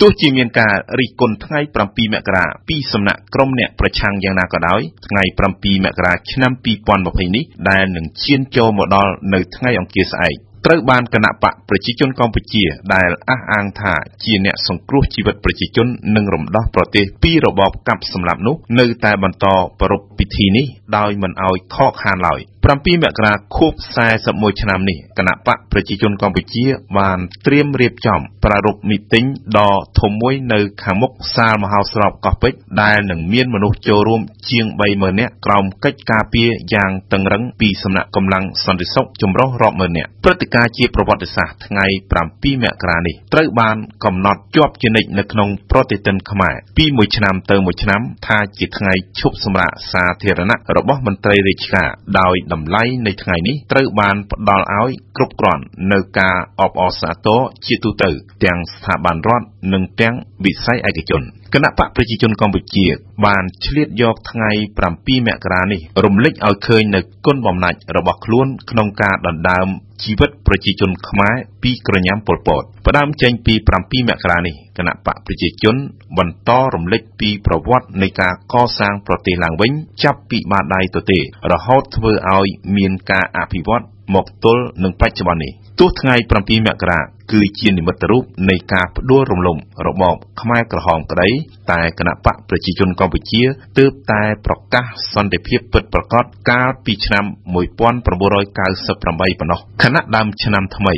ទោះជាមានការរិះគន់ថ្ងៃ7មករាពីសំណាក់ក្រុមអ្នកប្រឆាំងយ៉ាងណាក៏ដោយថ្ងៃ7មករាឆ្នាំ2020នេះដែលនឹងឈានចូលមកដល់នៅថ្ងៃអង្គារស្អែក ត្រូវបានគណៈបកប្រជាជនកម្ពុជា ដែលអះអាងថាជាអ្នកសង្គ្រោះជីវិតប្រជាជន និងរំដោះប្រទេសពីរបបកាប់សម្លាប់នោះនៅតែបន្តប្រារព្ធពិធីនេះដោយមិនឲ្យខកខានឡើយ។7មករាខួប41ឆ្នាំនេះគណៈបកប្រជាជនកម្ពុជាបានត្រៀមរៀបចំប្រារព្ធមីទីងដ៏ធំមួយនៅខាងមុខសាលមហោស្រពកោះពេជ្រដែលនឹងមានមនុស្សចូលរួមជាង30000នាក់ក្រោមកិច្ចការពារយ៉ាងតឹងរឹងពីសំណាក់កម្លាំងសន្តិសុខចម្រុះរាប់ម៉ឺននាក់ព្រឹត្តិការណ៍ជាប្រវត្តិសាស្ត្រថ្ងៃ7មករានេះ ត្រូវបានកំណត់ជាប់ជានិច្ចនៅក្នុងប្រតិទិនខ្មែរពីមួយឆ្នាំទៅមួយឆ្នាំ ថាជាថ្ងៃឈប់សម្រាកសាធារណៈរបស់មន្ត្រីរាជការដោយតម្លៃនៃថ្ងៃនេះត្រូវបានផ្ដល់ឲ្យគ្រប់គ្រាន់នៅការអបអរសាទរជាទូទៅទាំងស្ថាប័នរដ្ឋនិងទាំងវិស័យឯកជនគណៈបកប្រជាជនកម្ពុជា បានឆ្លៀតយកថ្ងៃ7មករានេះរំលេចឲ្យឃើញនៅគុណបំណាច់របស់ខ្លួនក្នុងការដណ្ដើមជីវិតប្រជាជនខ្មែរពីក្រញាំប៉ុលពតផ្ដើមចេញពី7មករានេះគណៈបកប្រជាជន បន្តរំលេចពីប្រវត្តិនៃការកសាងប្រទេសឡើងវិញ ចាប់ពីបាតដៃទទេរហូតធ្វើឲ្យមានការអភិវឌ្ឍមកទល់នឹងបច្ចុប្បន្ននេះ ទោះថ្ងៃ7មករាគឺជានិមិត្តរូបនៃការផ្ដួលរំលំរបបខ្មែរក្រហមក្តីតែគណៈបកប្រជាជនកម្ពុជាទើបតែប្រកាសសន្តិភាពពិតប្រាកដកាលពីឆ្នាំ1998ប៉ុណ្ណោះខណៈដើមឆ្នាំថ្មី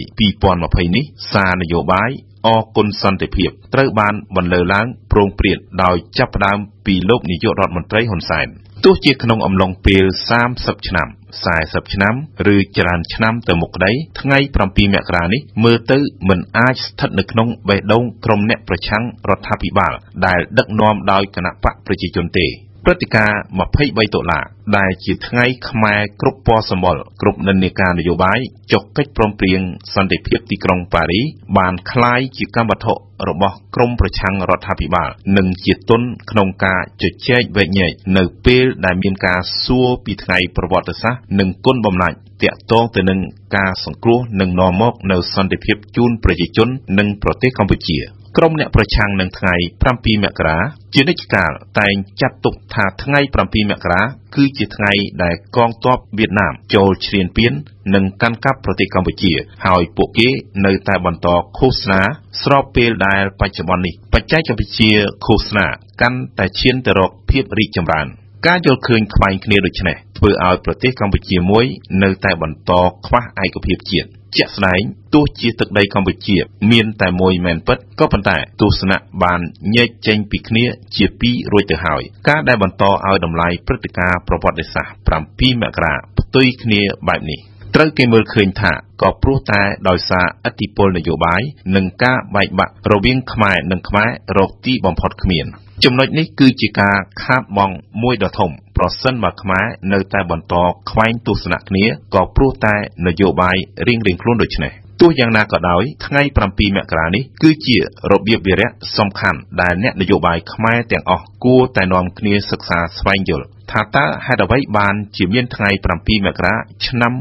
2020នេះសារនយោបាយអគុណសន្តិភាពត្រូវបានបន្លឺឡើងប្រងព្រាតដោយចាប់ផ្ដើមពីលោកនាយករដ្ឋមន្ត្រីហ៊ុនសែន ទោះជាក្នុងអំឡុងពេល30ឆ្នាំ40ឆ្នាំឬច្រើនឆ្នាំទៅមុខក្តីថ្ងៃ7មករានេះមើលទៅមិនអាចស្ថិតនៅក្នុងបេះដូងក្រុមអ្នកប្រឆាំងរដ្ឋាភិបាលដែលដឹកនាំដោយគណៈបកប្រជាជនទេ ព្រឹត្តិការណ៍23តុលាដែលជាថ្ងៃខ្មែរគ្រប់ពណ៌សម្បុរគ្រប់និន្នាការនយោបាយចុះកិច្ចព្រមព្រៀងសន្តិភាពទីក្រុងប៉ារីបានคล้ายជាកម្មវត្ថុរបស់ក្រមប្រឆាំងរដ្ឋាភិបាលនិងជាទុនក្នុងការជជែកវែកញែកនៅពេលដែលមានការសួរពីថ្ងៃប្រវត្តិសាស្ត្រនិងគុណបំណាច់តាក់ទងទៅនឹងការសង្គ្រោះនិងនាំមកនៅសន្តិភាពជូនប្រជាជននិងប្រទេសកម្ពុជា។ ក្រុមអ្នកប្រឆាំងនឹងថ្ងៃ 7 មករា ជានិច្ចកាលតែងចាត់ទុកថាថ្ងៃ 7 មករា គឺជាថ្ងៃដែលកងទ័ពវៀតណាមចូលឈ្លានពាន និងកាន់កាប់ប្រទេសកម្ពុជា ហើយពួកគេនៅតែបន្តឃោសនាស្របពេលដែលបច្ចុប្បន្ននេះបច្ចេកវិទ្យាឃោសនាកាន់តែឈានទៅរកភាពរីកចម្រើនការយល់ឃើញខ្វែងគ្នាដូចនេះធ្វើឲ្យប្រទេសកម្ពុជាមួយនៅតែបន្តខ្វះឯកភាពជាតិ ជាក់ស្ដែងទោះជាទឹកដីកម្ពុជា មានតែមួយមែនពិតក៏ប៉ុន្តែទស្សនៈបានញែកចេញពីគ្នាជាពីររួចទៅហើយ ការដែលបន្តឲ្យតម្លៃព្រឹត្តិការណ៍ប្រវត្តិសាស្ត្រ7មករាផ្ទុយគ្នាបែបនេះ ត្រូវគេមើលឃើញថាក៏ព្រោះតែដោយសារឥទ្ធិពលនយោបាយនិងការបែកបាក់រវាងខ្មែរនិងខ្មែររកទីបំផុតគ្មានចំណុចនេះគឺជាការខាតបង់មួយដ៏ធំប្រសិនបើខ្មែរនៅតែបន្តខ្វែងទស្សនៈគ្នាក៏ព្រោះតែនយោបាយរៀងៗខ្លួនដូចនេះ ទោះយ៉ាងណាក៏ដោយថ្ងៃ7មករានេះគឺជារបៀបវារៈសំខាន់ដែលអ្នកនយោបាយខ្មែរទាំងអស់គួរតែនាំគ្នាសិក្សាស្វែងយល់ថាតើហេតុអ្វីបានជាមានថ្ងៃ7មករាឆ្នាំ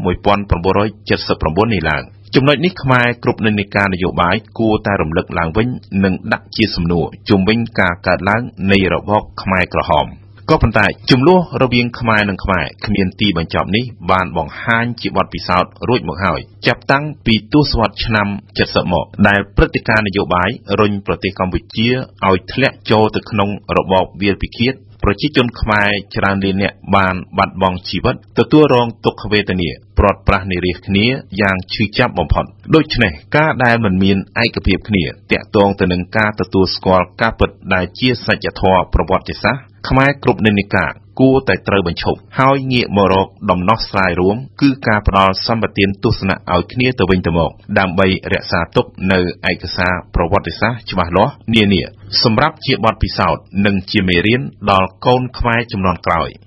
1979នេះឡើងចំណុចនេះខ្មែរគ្រប់និន្នាការនយោបាយគួរតែរំលឹកឡើងវិញនិងដាក់ជាសំណួរជុំវិញការកើតឡើងនៃរបបខ្មែរក្រហម ក៏ប៉ុន្តែចំនួនរវាងខ្មែរនិងខ្មែរគ្មានទីបញ្ចប់នេះបានបង្ហាញជាបទពិសោធន៍រួចមកហើយចាប់តាំងពីទសវត្សរ៍ឆ្នាំ70មកដែលព្រឹត្តិការណ៍នយោបាយរុញប្រទេសកម្ពុជាឲ្យធ្លាក់ចូលទៅក្នុងរបបវាលពិឃាត ប្រជាជនខ្មែរច្រើនលាននាក់បានបាត់បង់ជីវិតទទួលរងទុក្ខវេទនាព្រាត់ប្រាសនារីគ្នាយ៉ាងឈឺចាប់បំផុតដូច្នេះការដែលមិនមានឯកភាពគ្នាតាក់ទងទៅនឹងការទទួលស្គាល់ការពិតដែលជាសច្ចធម៌ប្រវត្តិសាស្ត្រខ្មែរគ្រប់និន្នាការ គួរតែត្រូវបញ្ឈប់ ហើយងាកមករកដំណោះស្រាយរួម គឺការផ្ដល់សម្បទានទស្សនៈឲ្យគ្នាទៅវិញទៅមក ដើម្បីរក្សាទុកនៅឯកសារប្រវត្តិសាស្ត្រច្បាស់លាស់នានា សម្រាប់ជាបទពិសោធន៍ និងជាមេរៀនដល់កូនខ្មែរជំនាន់ក្រោយ។